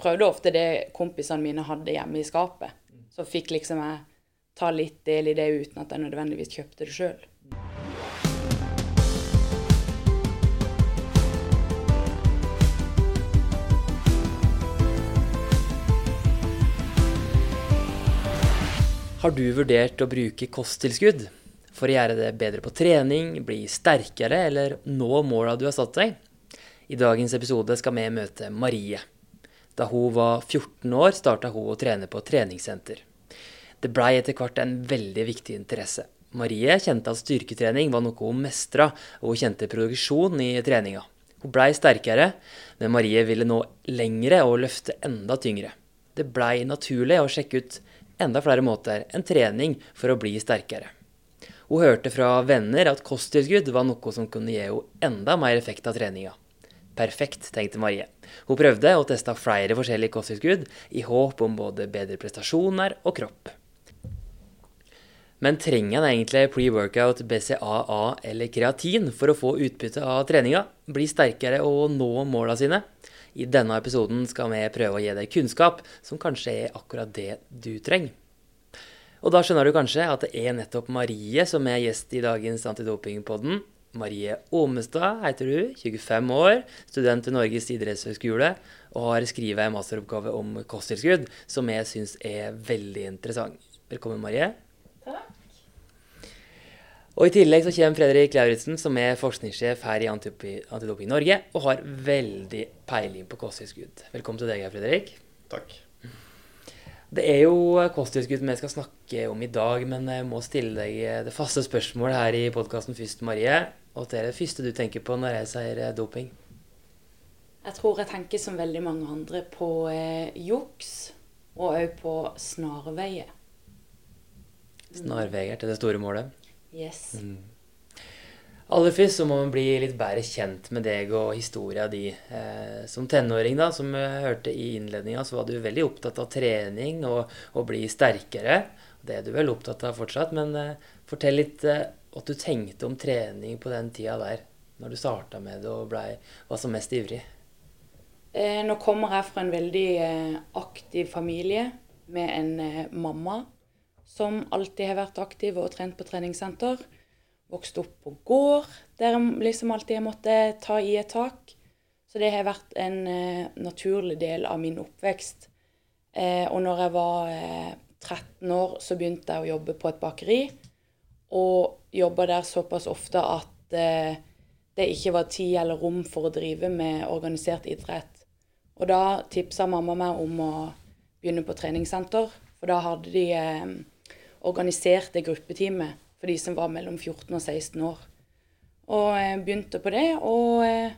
prøvde ofte det kompisene mine hadde hjemme i skapet. Så fikk liksom jeg ta litt del i det uten at jeg nødvendigvis kjøpte det sjøl. Har du vurdert å bruke kosttilskudd for å gjøre det bedre på trening, bli sterkere eller nå måla du har satt deg? I dagens episode skal vi møte Marie. Da hun var 14 år, starta hun å trene på treningssenter. Det blei etter hvert en veldig viktig interesse. Marie kjente at styrketrening var noe hun mestra, og hun kjente progresjon i treninga. Hun blei sterkere, men Marie ville nå lengre og løfte enda tyngre. Det blei naturlig å sjekke ut enda flere måter enn trening for å bli sterkere. Hun hørte fra venner at kosttilskudd var noe som kunne gi henne enda mer effekt av treninga. Perfekt, tenkte Marie. Hun prøvde og testa flere forskjellige kosttilskudd i håp om både bedre prestasjoner og kropp. Men trenger en egentlig pre-workout, BCAA eller kreatin for å få utbytte av treninga, bli sterkere og nå måla sine? I denne episoden skal vi prøve å gi deg kunnskap som kanskje er akkurat det du trenger. Og da skjønner du kanskje at det er nettopp Marie som er gjest i dagens Antidopingpodden. Marie Åmestad heter du, 25 år, student ved Norges idrettshøgskole og har skrevet en masteroppgave om kosttilskudd som jeg syns er veldig interessant. Velkommen, Marie. Takk. Og I tillegg så kommer Fredrik Lauritzen, som er forskningssjef her i Antidoping Norge, og har veldig peiling på kosttilskudd. Velkommen til deg, Fredrik. Takk. Det er jo kosttilskudd vi skal snakke om i dag, men jeg må stille deg det faste spørsmålet her i podkasten først, Marie. Og det er det første du tenker på når jeg sier doping? Jeg tror jeg tenker som veldig mange andre på eh, juks, og òg på snarveier. Snarveier til det store målet? Yes. Mm. Aller først så må man bli litt bedre kjent med deg og historia di. Eh, som tenåring, da, som jeg hørte i innledninga, så var du veldig opptatt av trening og å bli sterkere. Det er du vel opptatt av fortsatt, men eh, fortell litt eh, hva du tenkte om trening på den tida der. Når du starta med det og blei, var som mest ivrig. Eh, nå kommer jeg fra en veldig eh, aktiv familie med en eh, mamma som alltid har vært aktiv og trent på treningssenter. Vokst opp på gård, der jeg liksom alltid har måttet ta i et tak. Så det har vært en eh, naturlig del av min oppvekst. Eh, og når jeg var eh, 13 år, så begynte jeg å jobbe på et bakeri. Og jobba der såpass ofte at eh, det ikke var tid eller rom for å drive med organisert idrett. Og da tipsa mamma meg om å begynne på treningssenter, for da hadde de eh, organisert det gruppeteamet for de som var mellom 14 og 16 år. Og jeg begynte på det, og eh,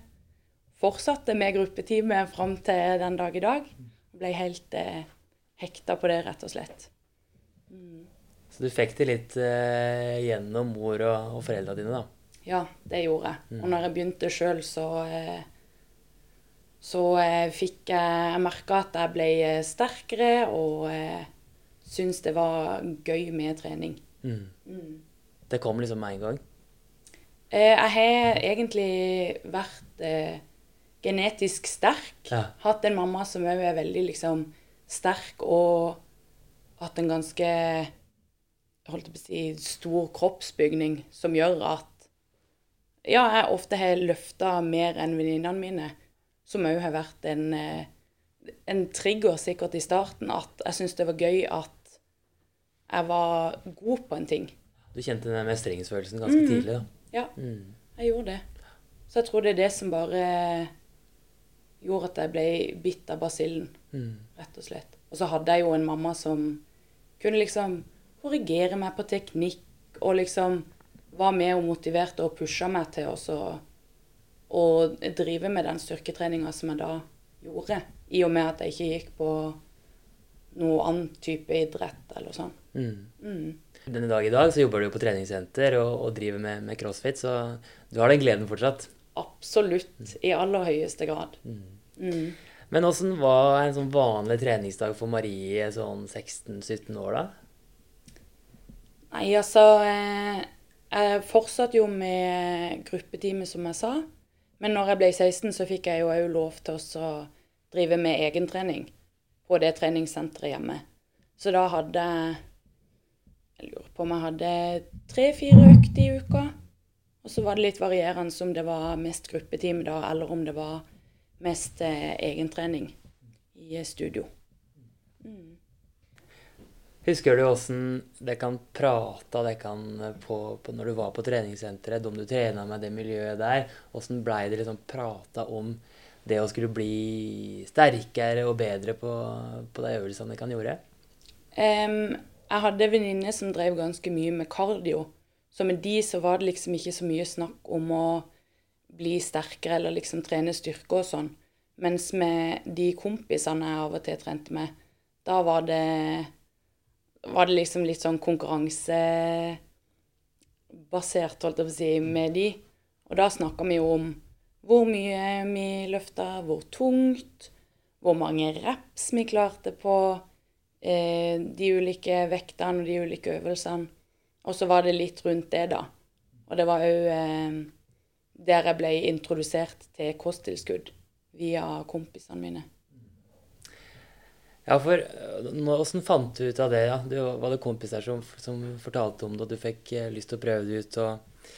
fortsatte med gruppeteamet fram til den dag i dag. Ble helt eh, hekta på det, rett og slett. Mm. Så du fikk det litt eh, gjennom mor og, og foreldra dine, da? Ja, det gjorde jeg. Mm. Og når jeg begynte sjøl, så eh, så eh, fikk jeg Jeg merka at jeg ble eh, sterkere og eh, syntes det var gøy med trening. Mm. Mm. Det kom liksom med en gang? Eh, jeg har egentlig vært eh, genetisk sterk. Ja. Hatt en mamma som òg er veldig liksom sterk, og hatt en ganske holdt på å si, stor kroppsbygning som gjør at ja, jeg ofte har løfta mer enn venninnene mine. Som òg har vært en, eh, en trigger sikkert i starten. At jeg syntes det var gøy at jeg var god på en ting. Du kjente den mestringsfølelsen ganske Mm. tidlig, da? Ja, Mm. jeg gjorde det. Så jeg tror det er det som bare gjorde at jeg ble bitt av basillen, Mm. rett og slett. Og så hadde jeg jo en mamma som kunne liksom korrigere meg på teknikk, og liksom var med og motiverte og pusha meg til også å drive med den styrketreninga som jeg da gjorde. I og med at jeg ikke gikk på noe annen type idrett eller sånn. Mm. Mm. Denne dag i dag så jobber du jo på treningssenter og, og driver med, med crossfit, så du har den gleden fortsatt. Absolutt. I aller høyeste grad. Mm. Mm. Men åssen var en sånn vanlig treningsdag for Marie sånn 16-17 år, da? Nei, altså eh, Jeg fortsatte jo med gruppetime, som jeg sa. Men når jeg ble 16, så fikk jeg jo òg lov til å drive med egentrening på det treningssenteret hjemme. Så da hadde jeg Jeg lurer på om jeg hadde tre-fire økter i uka. Og så var det litt varierende om det var mest gruppetime da, eller om det var mest eh, egentrening i eh, studio. Husker du åssen det kan prate det kan på, på når du var på treningssenteret, om du trena med det miljøet der? Åssen blei det liksom prata om det å skulle bli sterkere og bedre på, på de øvelsene det kan gjøre? Um, jeg hadde en venninne som drev ganske mye med kardio. Så med de så var det liksom ikke så mye snakk om å bli sterkere eller liksom trene styrke og sånn. Mens med de kompisene jeg av og til trente med, da var det, var det liksom litt sånn konkurransebasert, holdt jeg på å si, med de. Og da snakka vi jo om hvor mye vi løfta, hvor tungt, hvor mange reps vi klarte på eh, de ulike vektene og de ulike øvelsene. Og så var det litt rundt det, da. Og det var òg eh, der jeg ble introdusert til kosttilskudd via kompisene mine. Ja, for åssen fant du ut av det? Ja? Du, var det kompiser som, som, fortalte om det, og du fikk eh, lyst til å prøve det ut og,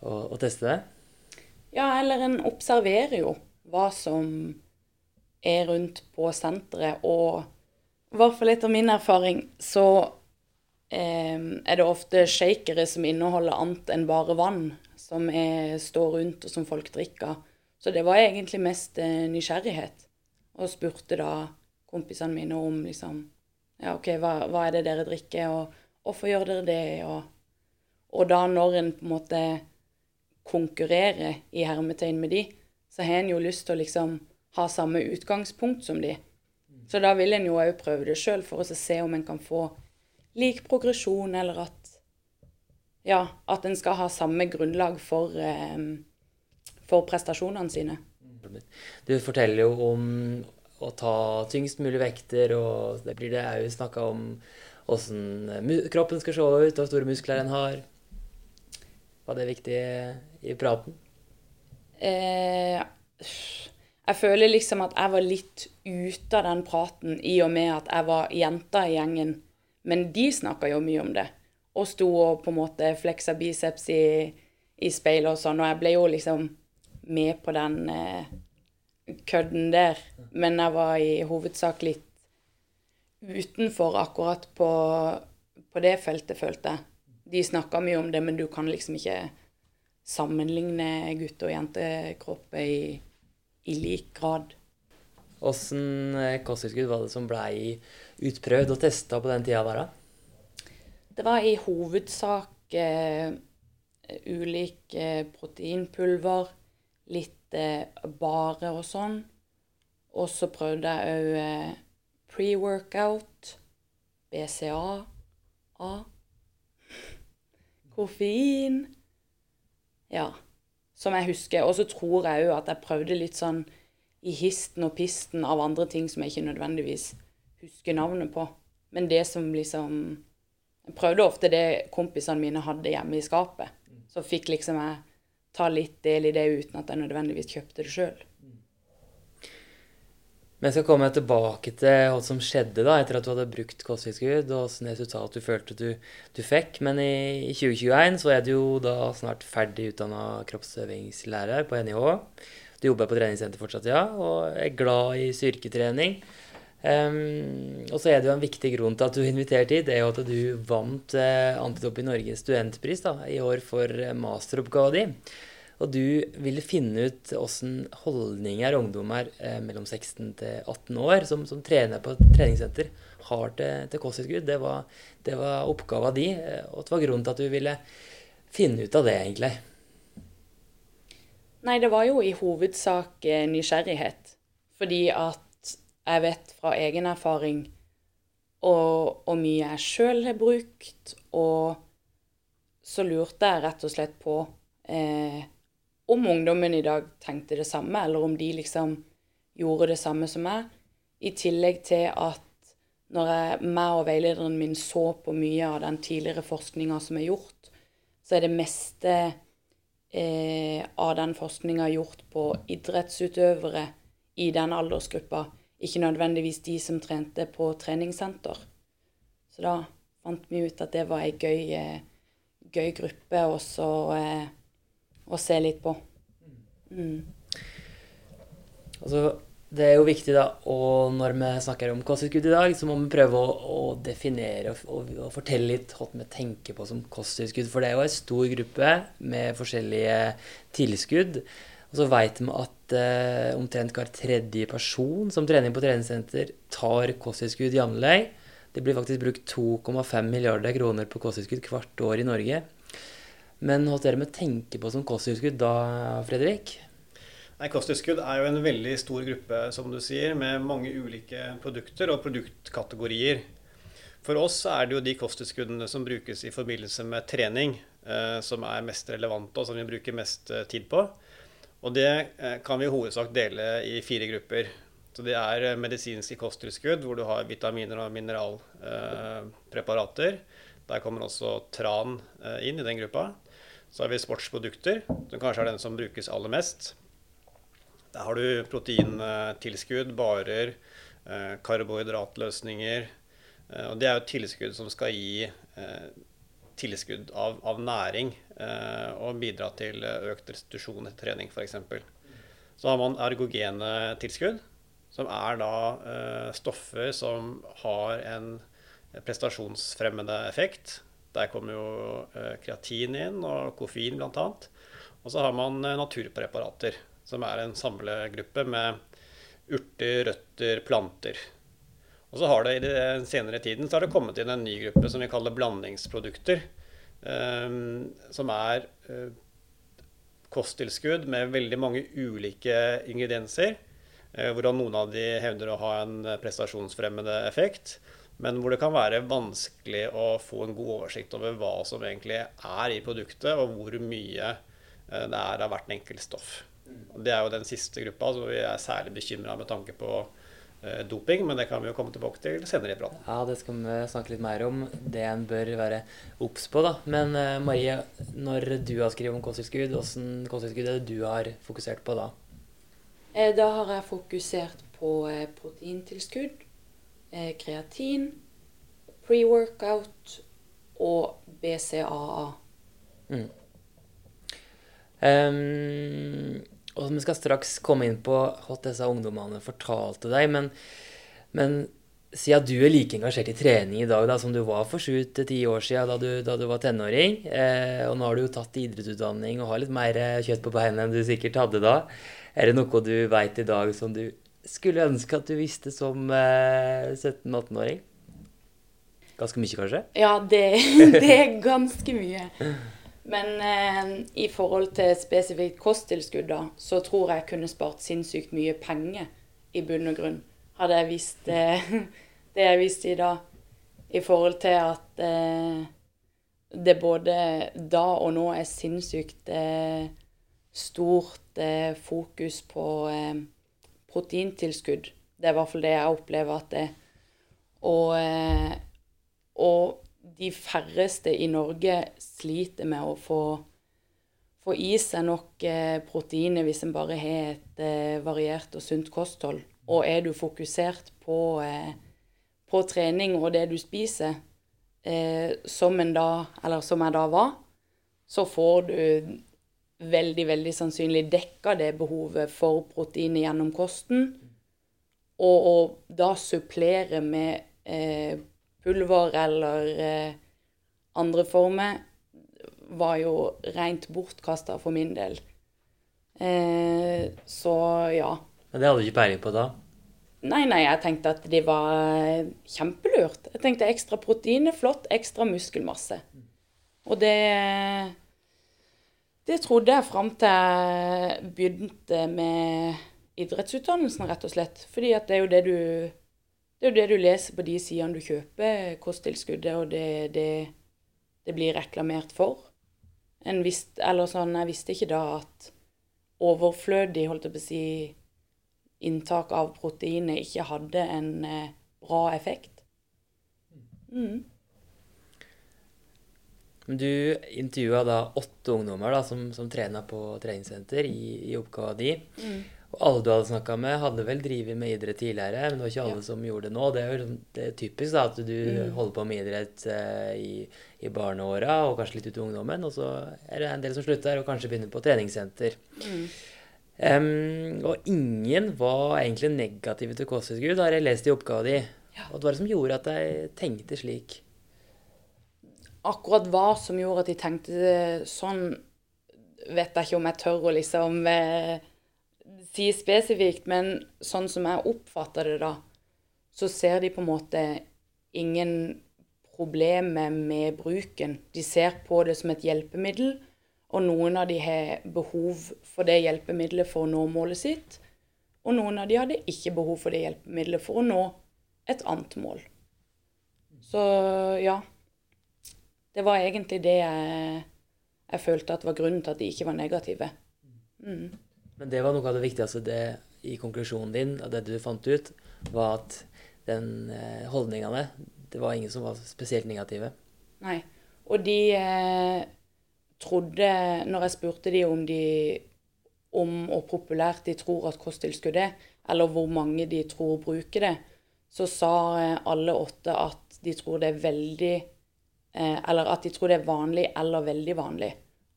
og, og teste det? Ja, eller en observerer jo hva som er rundt på senteret. Og i hvert fall etter min erfaring så er det ofte shakere som inneholder annet enn bare vann, som er, står rundt, og som folk drikker. Så det var egentlig mest eh, nysgjerrighet. Og spurte da kompisene mine om liksom Ja, OK, hva, hva er det dere drikker, og hvorfor gjør dere det? Og, og da når en på en måte konkurrerer i hermetegn med de, så har en jo lyst til å liksom ha samme utgangspunkt som de. Så da vil en jo òg prøve det sjøl for å se om en kan få lik progresjon, eller at ja, at en skal ha samme grunnlag for, eh, for prestasjonene sine. Du forteller jo om å ta tyngst mulig vekter, og det blir det òg snakka om åssen kroppen skal se ut, og store muskler en har. Var det viktig i praten? Eh, jeg føler liksom at jeg var litt ute av den praten i og med at jeg var jenta i gjengen. Men de snakka jo mye om det. Og sto og på en måte fleksa biceps i, i speilet og sånn. Og jeg ble jo liksom med på den eh, kødden der. Men jeg var i hovedsak litt utenfor akkurat på, på det feltet, følte jeg. De snakka mye om det, men du kan liksom ikke sammenligne gutte- og jentekropper i, i lik grad. Åssen eh, kosttilskudd var det som blei utprøvd og testa på den tida der, da? Det var i hovedsak eh, ulik eh, proteinpulver, litt eh, bare og sånn. Og så prøvde jeg òg eh, pre-workout, BCA, A, koffein Ja, som jeg husker. Og så tror jeg òg at jeg prøvde litt sånn i histen og pisten av andre ting som jeg ikke nødvendigvis husker navnet på. Men det som liksom Jeg prøvde ofte det kompisene mine hadde hjemme i skapet. Så fikk liksom jeg ta litt del i det uten at jeg nødvendigvis kjøpte det sjøl. Men jeg skal komme tilbake til hva som skjedde da, etter at du hadde brukt kosttilskudd, og hvilket resultat du følte du, du, fikk. Men i 2021 så er du jo da snart ferdig utdanna kroppsøvingslærer på NIH. Du jobber på treningssenter fortsatt, ja, og er glad i styrketrening. Um, og så er det jo en viktig grunn til at du er invitert hit, det er jo at du vant uh, Antidop i Norges studentpris da, i år for uh, masteroppgava di. Og du ville finne ut åssen holdninger ungdommer uh, mellom 16 til 18 år som, som trener på treningssenter, har til, til kosttilskudd. Det var, det var oppgava di, og det var grunnen til at du ville finne ut av det, egentlig. Nei, det var jo i hovedsak eh, nysgjerrighet. Fordi at jeg vet fra egen erfaring og, hvor mye jeg sjøl har brukt, og så lurte jeg rett og slett på eh, om ungdommen i dag tenkte det samme, eller om de liksom gjorde det samme som meg. I tillegg til at når jeg, meg og veilederen min så på mye av den tidligere forskninga som er gjort, så er det meste eh, av den forskninga gjort på idrettsutøvere i den aldersgruppa. Ikke nødvendigvis de som trente på treningssenter. Så da fant vi ut at det var ei gøy, eh, gøy gruppe også, eh, å se litt på. Mm. Altså, det er jo viktig, da, og når vi snakker om kosttilskudd i dag, så må vi prøve å, å definere og, og, og, fortelle litt hva vi tenker på som kosttilskudd. For det er jo en stor gruppe med forskjellige tilskudd. Og så vet vi at eh, omtrent hver tredje person som trener på treningssenter, tar kosttilskudd jevnlig. Det blir faktisk brukt 2,5 milliarder kroner på kosttilskudd hvert år i Norge. Men hva er det vi tenker på som kosttilskudd da, Fredrik? Nei, Kosttilskudd er jo en veldig stor gruppe som du sier, med mange ulike produkter og produktkategorier. For oss er det jo de kosttilskuddene som brukes i forbindelse med trening, eh, som er mest relevante og som vi bruker mest eh, tid på. Og det eh, kan vi i hovedsak dele i fire grupper. Så det er eh, medisinske kosttilskudd, hvor du har vitaminer og mineralpreparater. Der kommer også tran eh, inn i den gruppa. Så har vi sportsprodukter, som kanskje er den som brukes aller mest. Der har du proteintilskudd, barer, eh, karbohydratløsninger. Eh, og det er jo tilskudd som skal gi eh, tilskudd av, av næring og bidra til økt restitusjon etter trening, f.eks. Så har man ergogene tilskudd, som er da stoffer som har en prestasjonsfremmende effekt. Der kommer jo kreatin inn, og koffein bl.a. Og så har man naturpreparater som er en samlegruppe med urter, røtter, planter. Og så har det i den senere tiden så har det kommet inn en ny gruppe som vi kaller blandingsprodukter. Um, som er uh, kosttilskudd med veldig mange ulike ingredienser. Uh, hvordan noen av de hevder å ha en prestasjonsfremmende effekt. Men hvor det kan være vanskelig å få en god oversikt over hva som egentlig er i produktet, og hvor mye uh, det er av hvert enkelt stoff. Det er jo den siste gruppa, som vi er særlig bekymra med tanke på eh, doping. Men det kan vi jo komme tilbake til senere i praten. Ja, det skal vi snakke litt mer om. Det en bør være obs på, da. Men eh, Marie, når du har skrevet om kosttilskudd, hvordan kosttilskudd er det du har fokusert på da? Eh, da har jeg fokusert på eh, proteintilskudd, eh, kreatin, pre-workout og BCAA. Mm. Um, og vi skal straks komme inn på hva disse ungdommene fortalte deg. Men, men siden du er like engasjert i trening i dag da, som du var for sju til ti år siden da du, da du var tenåring, eh, og nå har du jo tatt idrettsutdanning og har litt mer eh, kjøtt på beina enn du sikkert hadde da, er det noe du veit i dag som du skulle ønske at du visste som eh, 17-18-åring? Ganske mye, kanskje? Ja, det, det er ganske mye. Men eh, i forhold til spesifikt kosttilskudd, da, så tror jeg kunne spart sinnssykt mye penger i bunn og grunn. Hadde jeg visst eh, det jeg visste i dag, i forhold til at eh, det både da og nå er sinnssykt eh, stort eh, fokus på eh, proteintilskudd. Det er i hvert fall det jeg opplever at det er. Og, og de færreste i Norge sliter med å få, få i seg nok eh, proteiner hvis en bare har et eh, variert og sunt kosthold. Og er du fokusert på, eh, på trening og det du spiser, som, da, som jeg da var, så får du veldig, veldig sannsynlig dekka det behovet for proteiner gjennom kosten. Og, og da supplere med eh, pulver eller eh, andre former, var jo rent bortkasta for min del. Eh, så ja. Men det hadde du ikke peiling på da? Nei, nei, jeg tenkte at de var kjempelurt. Jeg tenkte ekstra protein er flott, ekstra muskelmasse. Og det Det trodde jeg fram til jeg begynte med idrettsutdannelsen, rett og slett. Fordi at det er jo det du det er jo det du leser på de sidene du kjøper kosttilskuddet, og det, det, det blir reklamert for. En visst, eller sånn, jeg visste ikke da at overflødig holdt jeg på å si, inntak av proteiner ikke hadde en eh, bra effekt. Mm. Du intervjua da åtte ungdommer da, som, som trener på treningssenter i, i oppgaven din. Mm. Alle du hadde snakka med, hadde vel drevet med idrett tidligere, men det var ikke alle Ja. som gjorde det nå. Det er jo liksom- det er typisk da, at du Mm. holder på med idrett eh, i, i barneåra og kanskje litt ut i ungdommen, og så er det en del som slutter og kanskje begynner på treningssenter. Mm. Um, og ingen var egentlig negative til kosttilskudd, har jeg lest i oppgaven din. Ja. Og det var det som gjorde at jeg tenkte slik. Akkurat hva som gjorde at de tenkte sånn, vet jeg ikke om jeg tør å liksom eh, si spesifikt, men sånn som jeg oppfatter det da, så ser de på en måte ingen problemer med bruken. De ser på det som et hjelpemiddel, og noen av de har behov for det hjelpemiddelet for å nå målet sitt, og noen av de hadde ikke behov for det hjelpemiddelet for å nå et annet mål. Så ja, det var egentlig det jeg, jeg følte at var grunnen til at de ikke var negative. Mm. Men det var noe av det viktigste det, i konklusjonen din, av det du fant ut, var at den eh, holdningene Det var ingen som var spesielt negative. Nei. Og de eh, trodde, når jeg spurte de om de om og populært de tror at kosttilskudd er, eller hvor mange de tror bruker det, så sa eh, alle åtte at de tror det er veldig eh, Eller at de tror det er vanlig eller veldig vanlig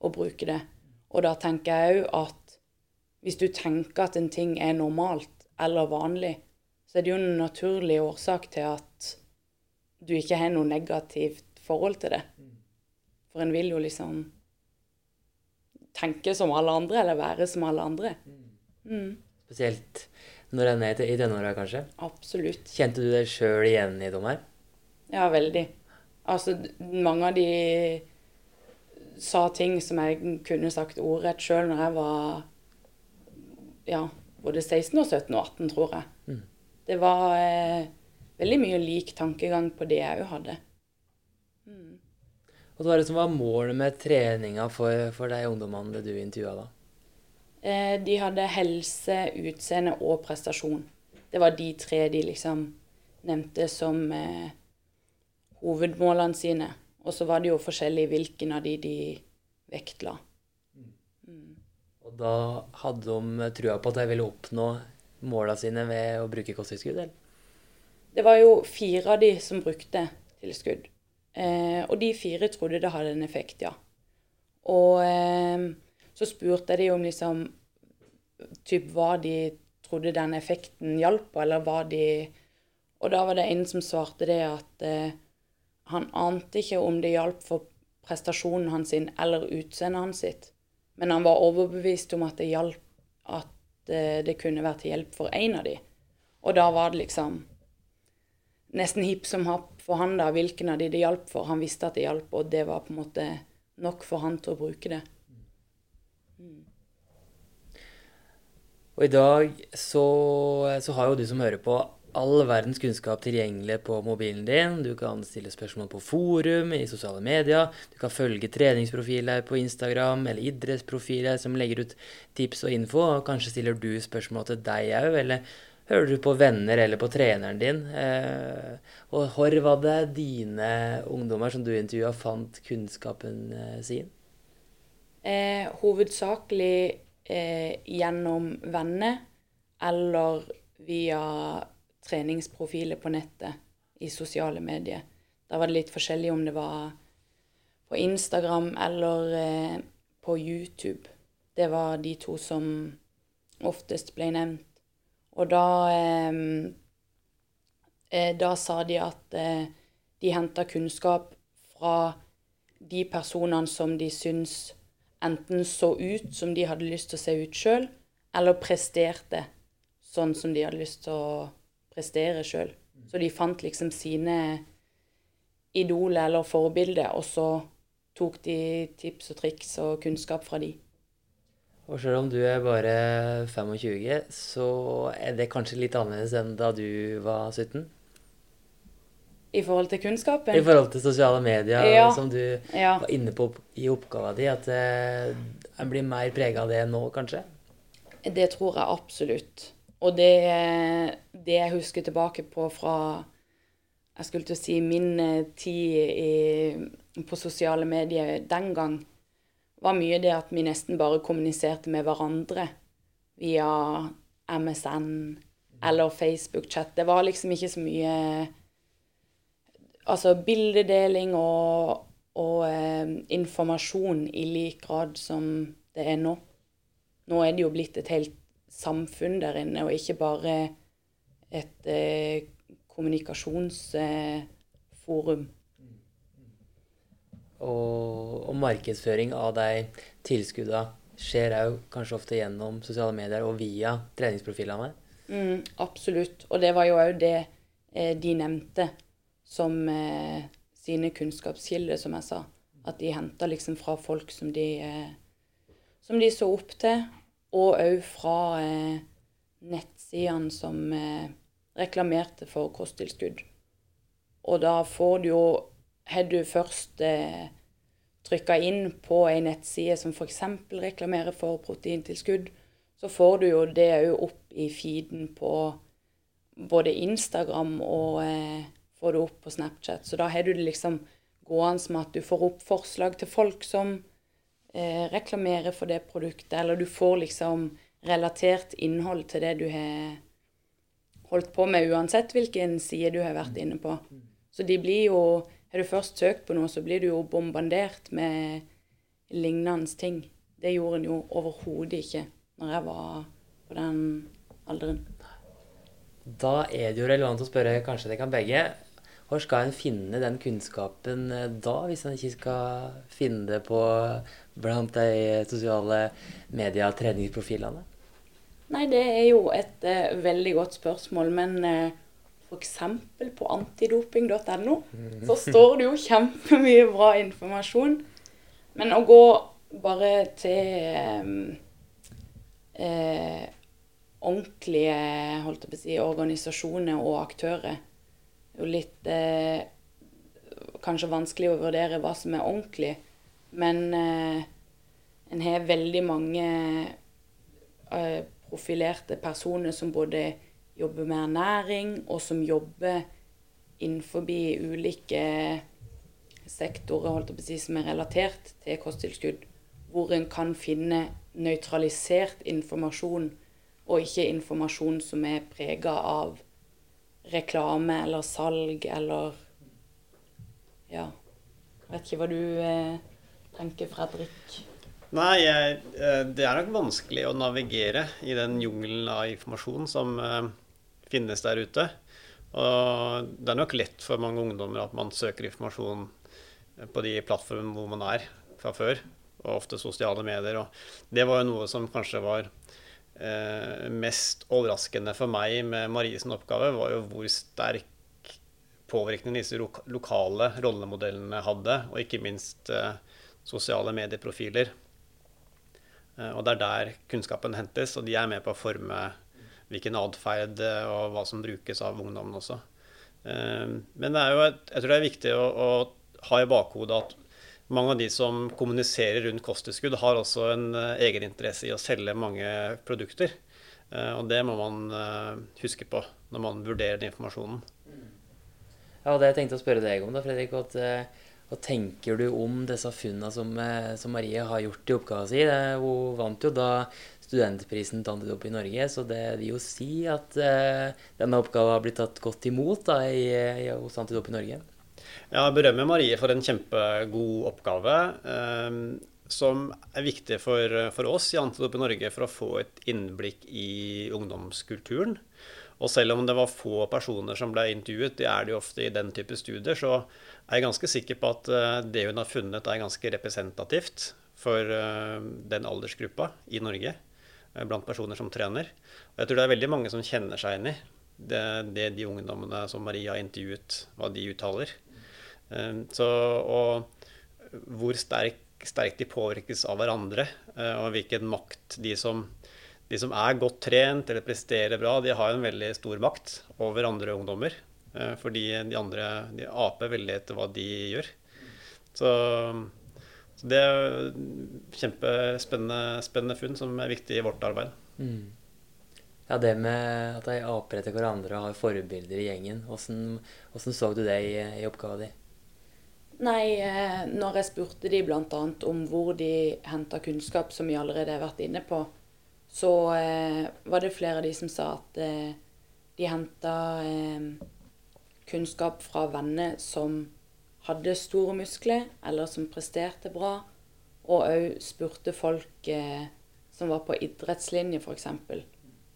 å bruke det. Og da tenker jeg òg at hvis du tenker at en ting er normalt eller vanlig, så er det jo en naturlig årsak til at du ikke har noe negativt forhold til det. For en vil jo liksom tenke som alle andre, eller være som alle andre. Mm, Spesielt når en er i tenåra, kanskje. absolutt. Kjente du deg sjøl igjen i dem her? Ja, veldig. Altså, mange av de sa ting som jeg kunne sagt ordrett sjøl når jeg var ja, både 16 og 17 og 18, tror jeg. Mm. Det var eh, veldig mye lik tankegang på det jeg òg hadde. Mm. Og hva var det som var målet med treninga for, for de ungdommene du intervjua da? Eh, de hadde helse, utseende og prestasjon. Det var de tre de liksom nevnte som eh, hovedmålene sine. Og så var det jo forskjellig hvilken av de de vektla. Da hadde de trua på at de ville oppnå måla sine ved å bruke kosttilskudd, eller? Det var jo fire av de som brukte tilskudd. Eh, og de fire trodde det hadde en effekt, ja. Og eh, så spurte jeg de om liksom typ hva de trodde den effekten hjalp på, eller hva de Og da var det en som svarte det at eh, han ante ikke om det hjalp for prestasjonen hans sin eller utseendet hans sitt. Men han var overbevist om at det hjalp at eh, det kunne være til hjelp for én av de. Og da var det liksom nesten hipp som happ for han da, hvilken av de det hjalp for. Han visste at det hjalp, og det var på en måte nok for han til å bruke det. Og i dag så, så har jo du som hører på all verdens kunnskap tilgjengelig på mobilen din. Du kan stille spørsmål på forum, i sosiale medier. Du kan følge treningsprofiler på Instagram eller idrettsprofiler som legger ut tips og info. Og kanskje stiller du spørsmål til deg òg, eller hører du på venner eller på treneren din. Eh, og hvor var det dine ungdommer som du intervjua, fant kunnskapen eh, sin? Eh, hovedsakelig eh, gjennom venner eller via treningsprofiler på nettet i sosiale medier. Da var det litt forskjellig om det var på Instagram eller eh, på YouTube. Det var de to som oftest ble nevnt. Og da eh, eh, Da sa de at de henta kunnskap fra de personene som de syns enten så ut som de hadde lyst til å se ut sjøl, eller presterte sånn som de hadde lyst til å prestere sjøl. Så de fant liksom sine idoler eller forbilder, og så tok de tips og triks og kunnskap fra de. Og selv om du er bare 25, så er det kanskje litt annerledes enn da du var 17? I forhold til kunnskapen. I forhold til sosiale medier, Ja. som du Ja. var inne på i oppgava di. at eh, en blir mer prega av det nå, kanskje? Det tror jeg absolutt. Og det, det jeg husker tilbake på fra jeg skulle til å si min eh, tid i, på sosiale medier den gang, var mye det at vi nesten bare kommuniserte med hverandre via MSN eller Facebook-chat. Det var liksom ikke så mye Altså bildedeling og, og eh, informasjon i lik grad som det er nå. Nå er det jo blitt et helt samfunn der inne, og ikke bare et eh, kommunikasjonsforum. Og, og markedsføring av de tilskuddene skjer òg kanskje ofte gjennom sosiale medier og via treningsprofilene? Mm, absolutt. Og det var jo òg det eh, de nevnte som eh, sine kunnskapskilder, som jeg sa. At de henta liksom fra folk som de, eh, som de så opp til, og òg fra eh, nettsidene som eh, reklamerte for kosttilskudd. Og da får du jo Har du først eh, trykka inn på ei nettside som f.eks. reklamerer for proteintilskudd, så får du jo det òg opp i feeden på både Instagram og eh, får det opp på Snapchat. Så da har du det liksom gående med at du får opp forslag til folk som eh, reklamerer for det produktet, eller du får liksom relatert innhold til det du har holdt på med, uansett hvilken side du har vært inne på. Så de blir jo Har du først søkt på noe, så blir du jo bombardert med lignende ting. Det gjorde en jo overhodet ikke når jeg var på den alderen. Da er det jo relevant å spørre, kanskje det kan begge, hvor skal en finne den kunnskapen eh, da, hvis en ikke skal finne det på blant de sosiale media-treningsprofilene? Nei, det er jo et eh, veldig godt spørsmål, men eh, f.eks. på antidoping.no så står det jo kjempemye bra informasjon. Men å gå bare til eh, eh, ordentlige holdt jeg på å si, organisasjoner og aktører det er jo litt eh, Kanskje vanskelig å vurdere hva som er ordentlig, men eh, en har veldig mange eh, profilerte personer som både jobber med ernæring, og som jobber innenfor ulike sektorer holdt på å si, som er relatert til kosttilskudd, hvor en kan finne nøytralisert informasjon, og ikke informasjon som er prega av reklame eller salg eller Ja. Jeg vet ikke hva du eh, tenker, Fredrik? Nei, jeg, eh, det er nok vanskelig å navigere i den jungelen av informasjon som eh, finnes der ute. Og det er nok lett for mange ungdommer at man søker informasjon på de plattformene hvor man er fra før, og ofte sosiale medier. Og det var jo noe som kanskje var eh, mest overraskende for meg med Maries oppgave, var jo hvor sterk påvirkning disse lokale rollemodellene hadde, og ikke minst eh, sosiale medieprofiler. Eh, og det er der kunnskapen hentes, og de er med på å forme hvilken atferd eh, og hva som brukes av ungdommen også. Eh, men et, jeg tror det er viktig å, å ha i bakhodet at mange av de som kommuniserer rundt kosttilskudd, har også en egeninteresse i å selge mange produkter. Og det må man huske på når man vurderer den informasjonen. Ja, det jeg tenkte å spørre deg om, da, Fredrik. At, hva tenker du om disse funnene som, som, Marie har gjort i oppgaven sin? Hun vant jo da studentprisen til Antidop i Norge, så det vil jo si at denne oppgaven har blitt tatt godt imot da, i, i, hos Antidop i Norge. Jeg berømmer Marie for en kjempegod oppgave. Eh, som er viktig for, for oss i Antidop i Norge for å få et innblikk i ungdomskulturen. Og selv om det var få personer som ble intervjuet, det er det jo ofte i den type studier, så er jeg ganske sikker på at eh, det hun har funnet, er ganske representativt for eh, den aldersgruppa i Norge eh, blant personer som trener. Og jeg tror det er veldig mange som kjenner seg inn i det, det de ungdommene som Maria har intervjuet, hva de uttaler. Så, og hvor sterk, sterkt de påvirkes av hverandre, og hvilken makt de som, de som er godt trent eller presterer bra, de har en veldig stor makt over andre ungdommer. Eh, fordi de andre de aper veldig etter hva de gjør. Så, så det er kjempespennende funn som er viktig i vårt arbeid. Mm. Ja, det med at de aper etter hverandre og har forbilder i gjengen. Hvordan, så du det i, i oppgaven din? Nei, eh, når jeg spurte de bl.a. om hvor de henta kunnskap, som vi allerede har vært inne på, så eh, var det flere av de som sa at eh, de henta eh, kunnskap fra venner som hadde store muskler, eller som presterte bra, og òg spurte folk som var på idrettslinje, f.eks. For eksempel,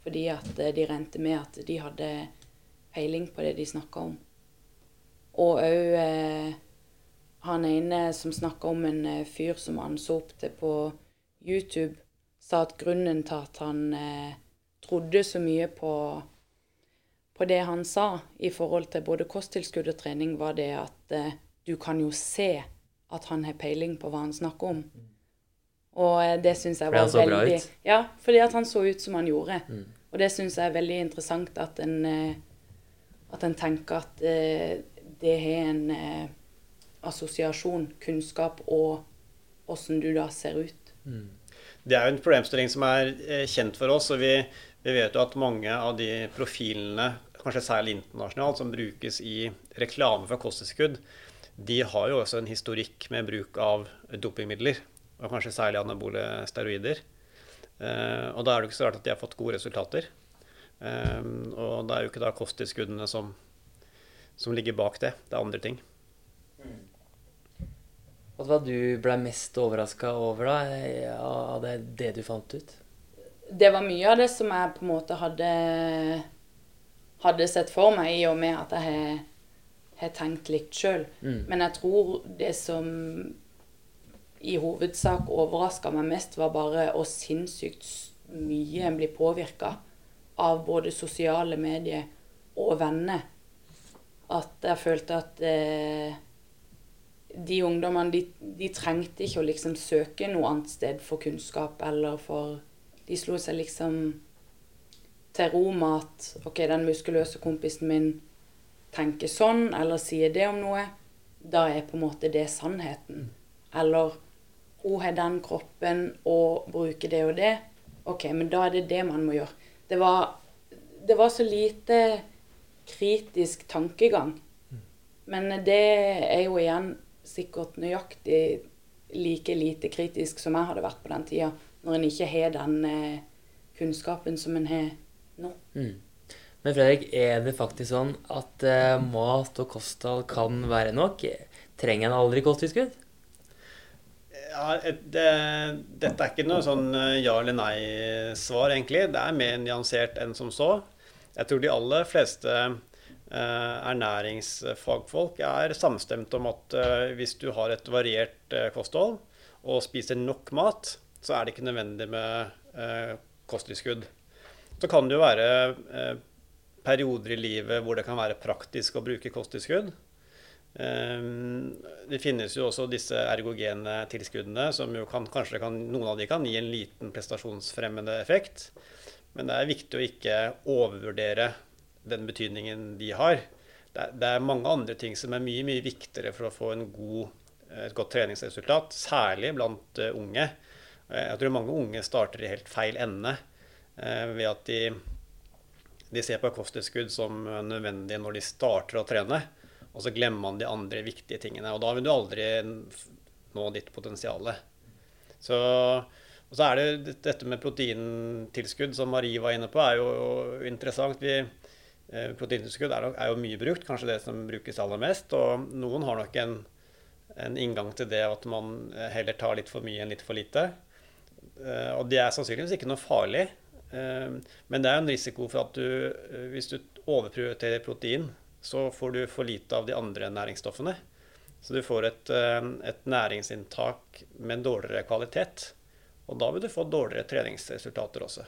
fordi at de regnet med at de hadde peiling på det de snakka om. Og òg eh, han ene som snakka om en fyr som han så opp til på YouTube, sa at grunnen til at han eh, trodde så mye på, på det han sa i forhold til både kosttilskudd og trening, var det at eh, du kan jo se at han har peiling på hva han snakker om. Og eh, det syns jeg var han så bra ut? Ja, fordi at han så ut som han gjorde. Mm. Og det syns jeg er veldig interessant at en, eh, at en tenker at eh, det har en assosiasjon, kunnskap, og åssen du da ser ut. Det er jo en problemstilling som er eh, kjent for oss. og vi, vi vet jo at mange av de profilene, kanskje særlig internasjonalt, som brukes i reklame for kosttilskudd, de har jo også en historikk med bruk av dopingmidler. Og kanskje særlig anabole steroider. Eh, og da er det jo ikke så rart at de har fått gode resultater. Eh, og det er jo ikke da kosttilskuddene som, som ligger bak det. Det er andre ting. Hva du ble mest overraska over da, av det, det du fant ut? Det var mye av det som jeg på en måte hadde, hadde sett for meg, i og med at jeg har, har tenkt litt sjøl. Mm. Men jeg tror det som i hovedsak overraska meg mest, var bare hvor sinnssykt mye en blir påvirka av både sosiale medier og venner. At jeg følte at eh, de ungdommene, de, de trengte ikke å liksom søke noe annet sted for kunnskap eller for De slo seg liksom til ro med at OK, den muskuløse kompisen min tenker sånn, eller sier det om noe. Da er på en måte det sannheten. Eller hun har den kroppen og bruker det og det. OK, men da er det det man må gjøre. Det var, det var så lite kritisk tankegang. Men det er jo igjen sikkert nøyaktig like lite kritisk som jeg hadde vært på den tida, når en ikke har den eh, kunnskapen som en har nå. Mm. Men Fredrik, er det faktisk sånn at eh, mat og kosthold kan være nok? Trenger en aldri kosttilskudd? Ja, det, dette er ikke noe sånn eh, ja eller nei-svar, egentlig. Det er mer nyansert enn som så. Jeg tror de aller fleste ernæringsfagfolk er samstemt om at eh, hvis du har et variert eh, kosthold og spiser nok mat, så er det ikke nødvendig med eh, kosttilskudd. Så kan det jo være eh, perioder i livet hvor det kan være praktisk å bruke kosttilskudd. Det finnes jo også disse ergogene tilskuddene, som kan, kanskje kan, noen av de kan gi en liten prestasjonsfremmende effekt. Men det er viktig å ikke overvurdere den betydningen de har. Det det er mange andre ting som er mye, mye viktigere for å få god, et godt treningsresultat, særlig blant eh, unge. Eh, Jeg tror mange unge starter i helt feil ende eh, ved at de, de ser på kosttilskudd som nødvendig når de starter å trene. Og så glemmer man de andre viktige tingene. Og da vil du aldri nå ditt potensial. Så, og så er det dette med proteintilskudd, som Marie var inne på, er jo interessant. Vi, eh, proteintilskudd er, er jo mye brukt, kanskje det som brukes aller mest. Og noen har nok en, en inngang til det at man eh, heller tar litt for mye enn litt for lite. Eh, Og det er sannsynligvis ikke noe farlig. Eh, Men det er en risiko for at du, eh, hvis du overprioriterer protein, så får du for lite av de andre næringsstoffene. Så du får et, eh, et næringsinntak med dårligere kvalitet. Og da vil du få dårligere treningsresultater også.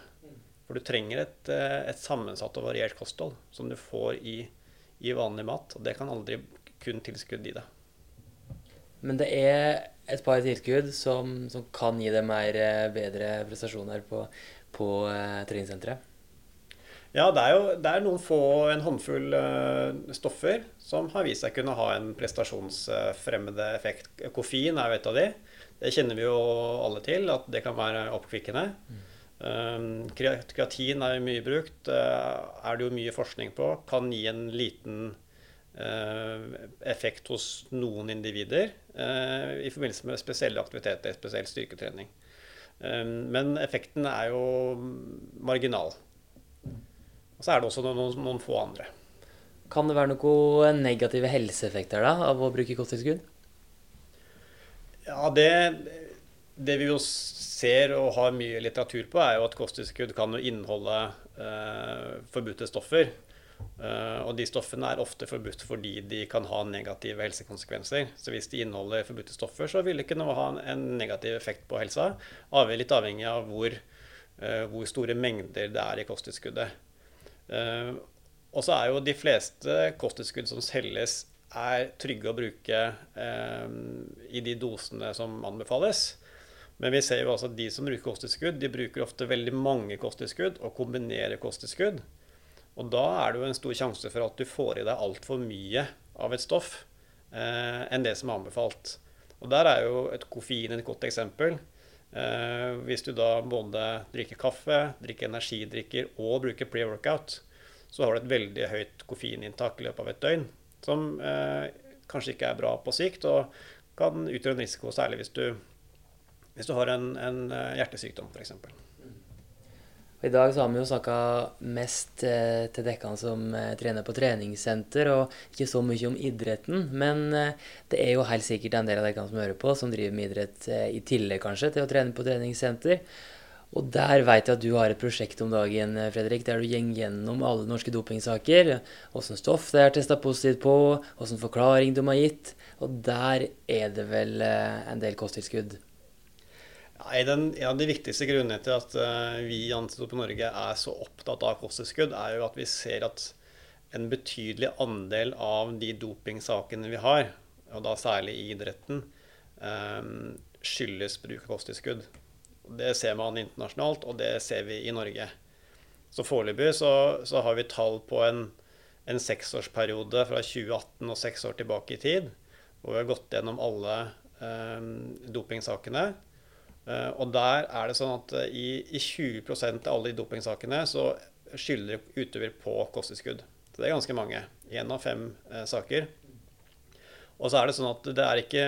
For du trenger et, eh, et sammensatt og variert kosthold som du får i, i vanlig mat. Og det kan aldri kun tilskudd gi deg. Men det er et par tilskudd som, som kan gi deg mer eh, bedre prestasjoner på, på uh, treningssenteret. Ja, det er jo det er noen få, en håndfull uh, stoffer som har vist seg kunne ha en prestasjonsfremmende effekt. Koffein er jo et av de. Det kjenner vi jo alle til, at det kan være oppkvikkende. Um, kreatin er jo mye brukt. eh, er det jo mye forskning på. Kan gi en liten eh, effekt hos noen individer eh, i forbindelse med spesielle aktiviteter, spesiell styrketrening. Men effekten er jo marginal. Og så er det også noen, noen få andre. Kan det være noen negative helseeffekter da, av å bruke kosttilskudd? Ja, det, det, vi jo ser og har mye litteratur på, er jo at kosttilskudd kan jo inneholde eh, forbudte stoffer. Eh, og de stoffene er ofte forbudt fordi de kan ha negative helsekonsekvenser. Så hvis de inneholder forbudte stoffer, så vil det kunne ha en, negativ effekt på helsa. Litt avhengig av hvor, eh, hvor, store mengder det er i kosttilskuddet. Uh, og så er jo de fleste kosttilskudd som selges, er trygge å bruke i de dosene som anbefales. Men vi ser jo også at de som bruker kosttilskudd, de bruker ofte veldig mange kosttilskudd og kombinerer kosttilskudd. Og da er det jo en stor sjanse for at du får i deg altfor mye av et stoff eh, enn det som er anbefalt. Og der er jo et koffein et godt eksempel. Eh, hvis du da både drikker kaffe, drikker energidrikker og bruker pre-workout, så har du et veldig høyt koffeininntak i løpet av et døgn. Som eh, kanskje ikke er bra på sikt, og kan utgjøre en risiko, særlig hvis du, hvis du har en, en eh, hjertesykdom f.eks. I dag så har vi jo snakka mest eh, til dekkene som eh, trener på treningssenter, og ikke så mye om idretten. Men det er jo helt sikkert en del av dekkene som hører på, som driver med idrett i tillegg kanskje til å trene på treningssenter. Og der veit jeg at du har et prosjekt om dagen Fredrik, der du går gjennom alle norske dopingsaker. Åssen stoff det er testa positivt på, åssen forklaring de har gitt. Og der er det vel en del kosttilskudd. Nei, den, En av de viktigste grunnene til at uh, vi i Antidop Norge er så opptatt av kosttilskudd, er jo at vi ser at en betydelig andel av de dopingsakene vi har, og da særlig i idretten, um, skyldes bruk av kosttilskudd. Det ser man internasjonalt, og det ser vi i Norge. Så foreløpig så, så, har vi tall på en, en seksårsperiode fra 2018 og seks år tilbake i tid, hvor vi har gått gjennom alle um, dopingsakene Eh, og der er det sånn at eh, i, i 20% av alle de dopingsakene så skylder utøver på kosttilskudd. Så det er ganske mange. Én av fem eh, saker. Og så er det sånn at det er ikke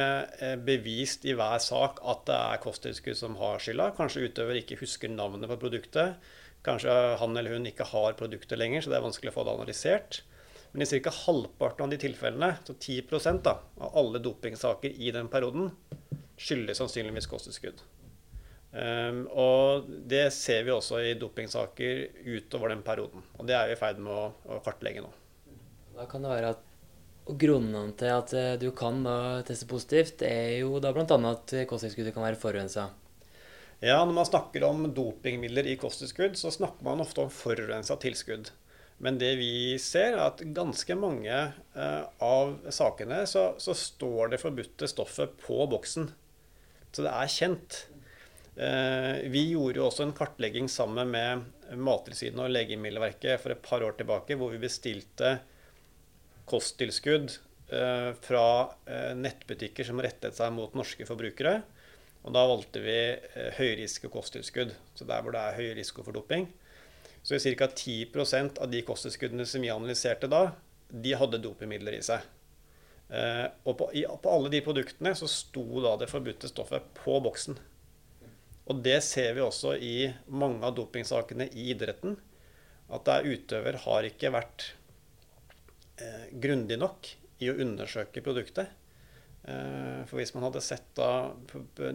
eh, bevist i hver sak at det er kosttilskudd som har skylda. Kanskje utøver ikke husker navnet på produktet. Kanskje han eller hun ikke har produktet lenger, så det er vanskelig å få det analysert. Men i ca. halvparten av de tilfellene, så 10 da, av alle dopingsaker i den perioden, skylder sannsynligvis kosttilskudd. Um, og det ser vi også i dopingsaker utover den perioden. Og det er vi i ferd med å, å, kartlegge nå. Da kan det være at Grunnen til at eh, du kan teste positivt, er jo da bl.a. at kosttilskuddet kan være forurensa. Ja, når man snakker om dopingmidler i kosttilskudd, så snakker man ofte om forurensa tilskudd. Men det vi ser, er at ganske mange uh, av sakene så, så står det forbudte stoffet på boksen. Så det er kjent. Eh, vi gjorde jo også en kartlegging sammen med Mattilsynet og Legemiddelverket for et par år tilbake, hvor vi bestilte kosttilskudd eh, fra eh, nettbutikker som rettet seg mot norske forbrukere. Og da valgte vi høyrisiko kosttilskudd, så der hvor det er høy risiko for doping. Så ca. 10% av de kosttilskuddene som vi analyserte da, de hadde dopingmidler i seg. Og på, på alle de produktene så sto da det forbudte stoffet på boksen. Og det ser vi også i mange av dopingsakene i idretten. At det er utøver har ikke vært eh, grundig nok i å undersøke produktet. Eh, for hvis man hadde sett da,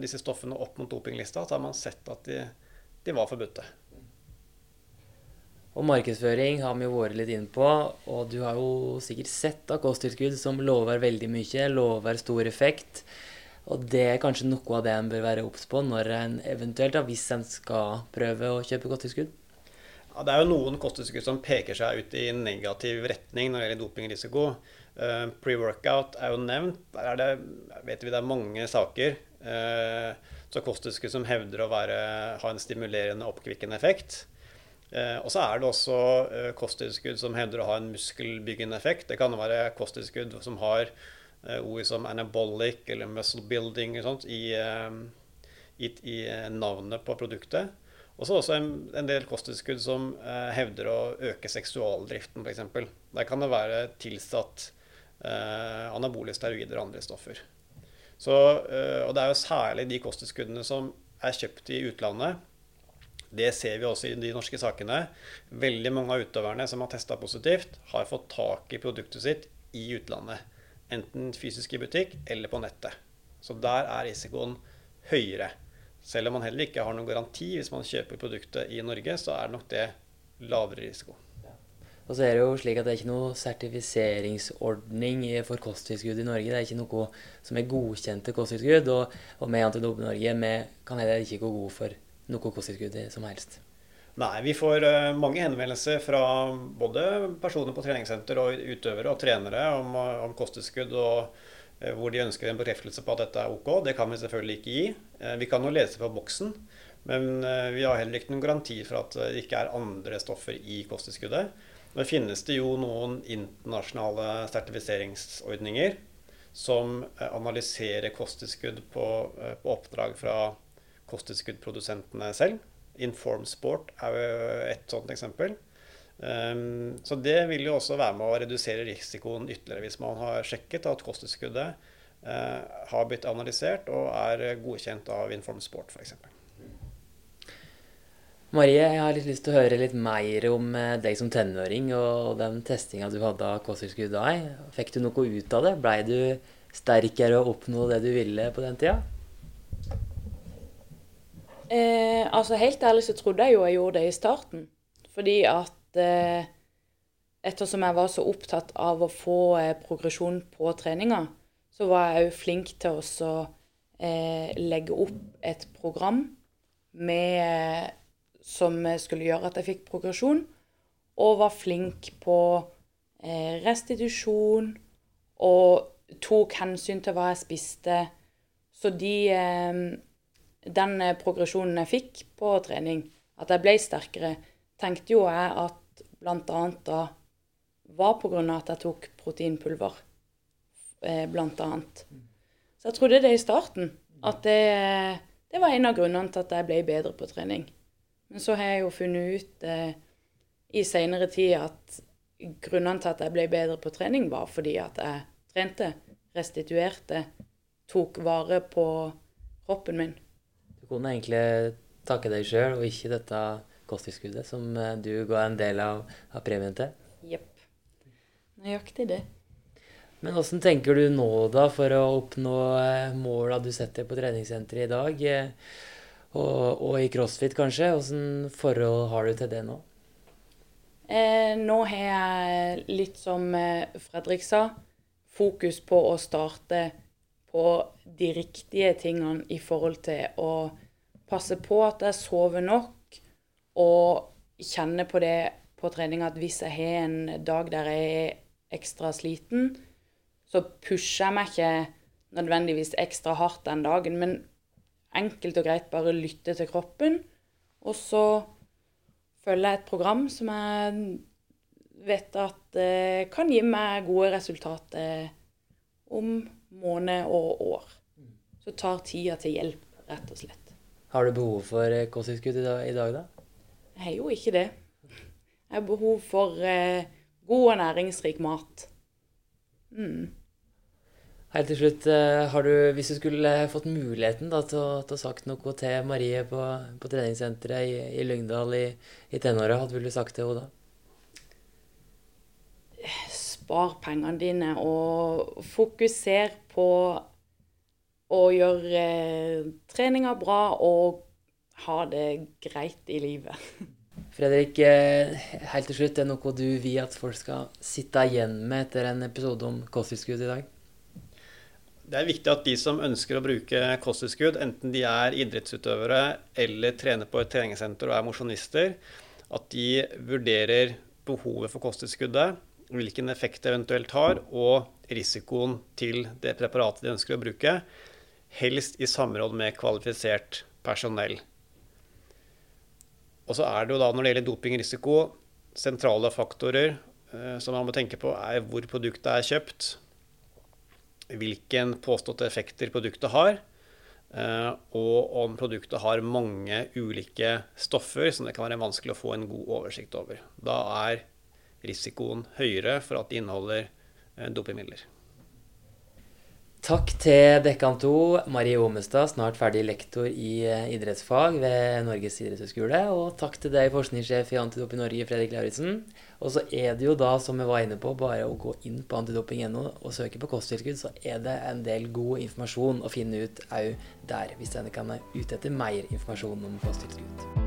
disse stoffene opp mot dopinglista, så har man sett at de, de var forbudte. Og markedsføring har vi jo vært litt inn på, og du har jo sikkert sett av kosttilskudd som lover veldig mye, lover stor effekt. Og det er kanskje noe av det en bør være obs på når en eventuelt, da, hvis en skal prøve å kjøpe kosttilskudd. Ja, det er jo noen kosttilskudd som peker seg ut i negativ retning når det gjelder dopingrisiko. Uh, Pre-workout er jo nevnt. Der er det, vet vi det er mange saker. Uh, så kosttilskudd som hevder å være, ha en stimulerende, oppkvikkende effekt. Uh, og så er det også kosttilskudd som hevder å ha en muskelbyggende effekt. Det kan være kosttilskudd som har ord som anabolic eller muscle building sånt, i, eh, i, i, eh, navnet på produktet. Og så også en, en, del kosttilskudd som eh, hevder å øke seksualdriften, f.eks. Der kan det være tilsatt eh, anabole steroider og andre stoffer. Så, eh, og det er jo særlig de kosttilskuddene som er kjøpt i utlandet. Det ser vi også i de norske sakene. Veldig mange av utøverne som har testa positivt, har fått tak i produktet sitt i utlandet. Enten fysisk i butikk eller på nettet. Så der er risikoen høyere. Selv om man heller ikke har noen garanti hvis man kjøper produktet i Norge, så er nok det lavere risiko. Og så er det jo slik at det er ikke noe sertifiseringsordning for kosttilskudd i Norge. Det er ikke noe som er godkjente kosttilskudd. Og, og med Antidoping Norge med, kan heller ikke gå god for noe kosttilskudd som helst. Nei, vi får uh, mange henvendelser fra både personer på treningssenter og utøvere og trenere om, om kosttilskudd og uh, hvor de ønsker en bekreftelse på at dette er ok. Det kan vi selvfølgelig ikke gi. Vi kan jo lese på boksen, men vi har heller ikke noen garanti for at det ikke er andre stoffer i kosttilskuddet. Nå finnes det jo noen internasjonale sertifiseringsordninger som eh, analyserer kosttilskudd på, eh, på, oppdrag fra kosttilskuddprodusentene selv. Inform Sport er jo et sånt eksempel. Um, så det vil jo også være med å redusere risikoen ytterligere hvis man har sjekket at kosttilskuddet uh, har blitt analysert og er godkjent av Inform Sport f.eks. Marie, jeg har litt lyst til å høre litt mer om eh, deg som tenåring og den testinga du hadde av kosttilskudd da. Fikk du noe ut av det? Blei du sterkere og oppnå det du ville på den tida? Eh, altså Helt ærlig så trodde jeg jo jeg gjorde det i starten. Fordi at eh, ettersom jeg var så opptatt av å få eh, progresjon på treninga, så var jeg òg flink til å eh, legge opp et program med som skulle gjøre at jeg fikk progresjon, og var flink på eh, restitusjon og tok hensyn til hva jeg spiste. Så de eh, Den progresjonen jeg fikk på trening, at jeg ble sterkere, tenkte jo jeg at bl.a. da var pga. at jeg tok proteinpulver, Blant bl.a. Så jeg trodde det i starten. At det, det var en av grunnene til at jeg ble bedre på trening. Men så har jeg jo funnet ut eh, i seinere tid at grunnene til at jeg ble bedre på trening, var fordi at jeg trente, restituerte, tok vare på kroppen min. Du kunne egentlig takke deg sjøl, og ikke dette kosttilskuddet som eh, du ga en del av, av premien til? Jepp. Nøyaktig det. Men åssen tenker du nå, da, for å oppnå eh, måla du setter på treningssenteret i dag? Og, og, i crossfit, kanskje. Åssen forhold har du til det nå? Eh, nå har jeg litt som eh, Fredrik sa, fokus på å starte på de riktige tingene i forhold til å passe på at jeg sover nok, og kjenne på det på trening at hvis jeg har en dag der jeg er ekstra sliten, så pusher jeg meg ikke nødvendigvis ekstra hardt den dagen. men enkelt og greit bare lytte til kroppen. Og så følger jeg et program som jeg vet at eh, kan gi meg gode resultater om måned og år. Så tar tida til hjelp, rett og slett. Har du behov for eh, kosttilskudd i dag, da? Jeg har jo ikke det. Jeg har behov for eh, god og næringsrik mat. Mm. Helt til slutt, eh, har du, hvis du skulle fått muligheten da, til, å, til å sagt noe til Marie på, på treningssenteret i, i Lyngdal i, i tenåra, hva ville du sagt til henne da? Spar pengene dine og fokuser på å gjøre eh, treninga bra og ha det greit i livet. Fredrik, eh, helt til slutt, er det noe du vil at folk skal sitte igjen med etter en episode om kosttilskudd i dag? Det er viktig at de som ønsker å bruke kosttilskudd, enten de er idrettsutøvere eller trener på et treningssenter og er mosjonister, at de vurderer behovet for kosttilskuddet, hvilken effekt det eventuelt har, og risikoen til det preparatet de ønsker å bruke, helst i samråd med kvalifisert personell. Og så er det jo da, når det gjelder dopingrisiko, sentrale faktorer eh, som man må tenke på, er hvor produktet er kjøpt, hvilken påståtte effekter produktet har, eh, og om produktet har mange ulike stoffer som det kan være vanskelig å få en god oversikt over. Da er risikoen høyere for at de inneholder eh, dopingmidler. Takk til dekkan 2, Marie Omestad, snart ferdig lektor i eh, idrettsfag ved Norges idrettshøgskole. Og takk til deg, forskningssjef i Antidoping Norge, Fredrik Lauritzen. Og så er det jo da, som vi var inne på, bare å gå inn på antidoping.no og søke på kosttilskudd, så er det en del god informasjon å finne ut òg der, hvis en kan ute etter mer informasjon om kosttilskudd.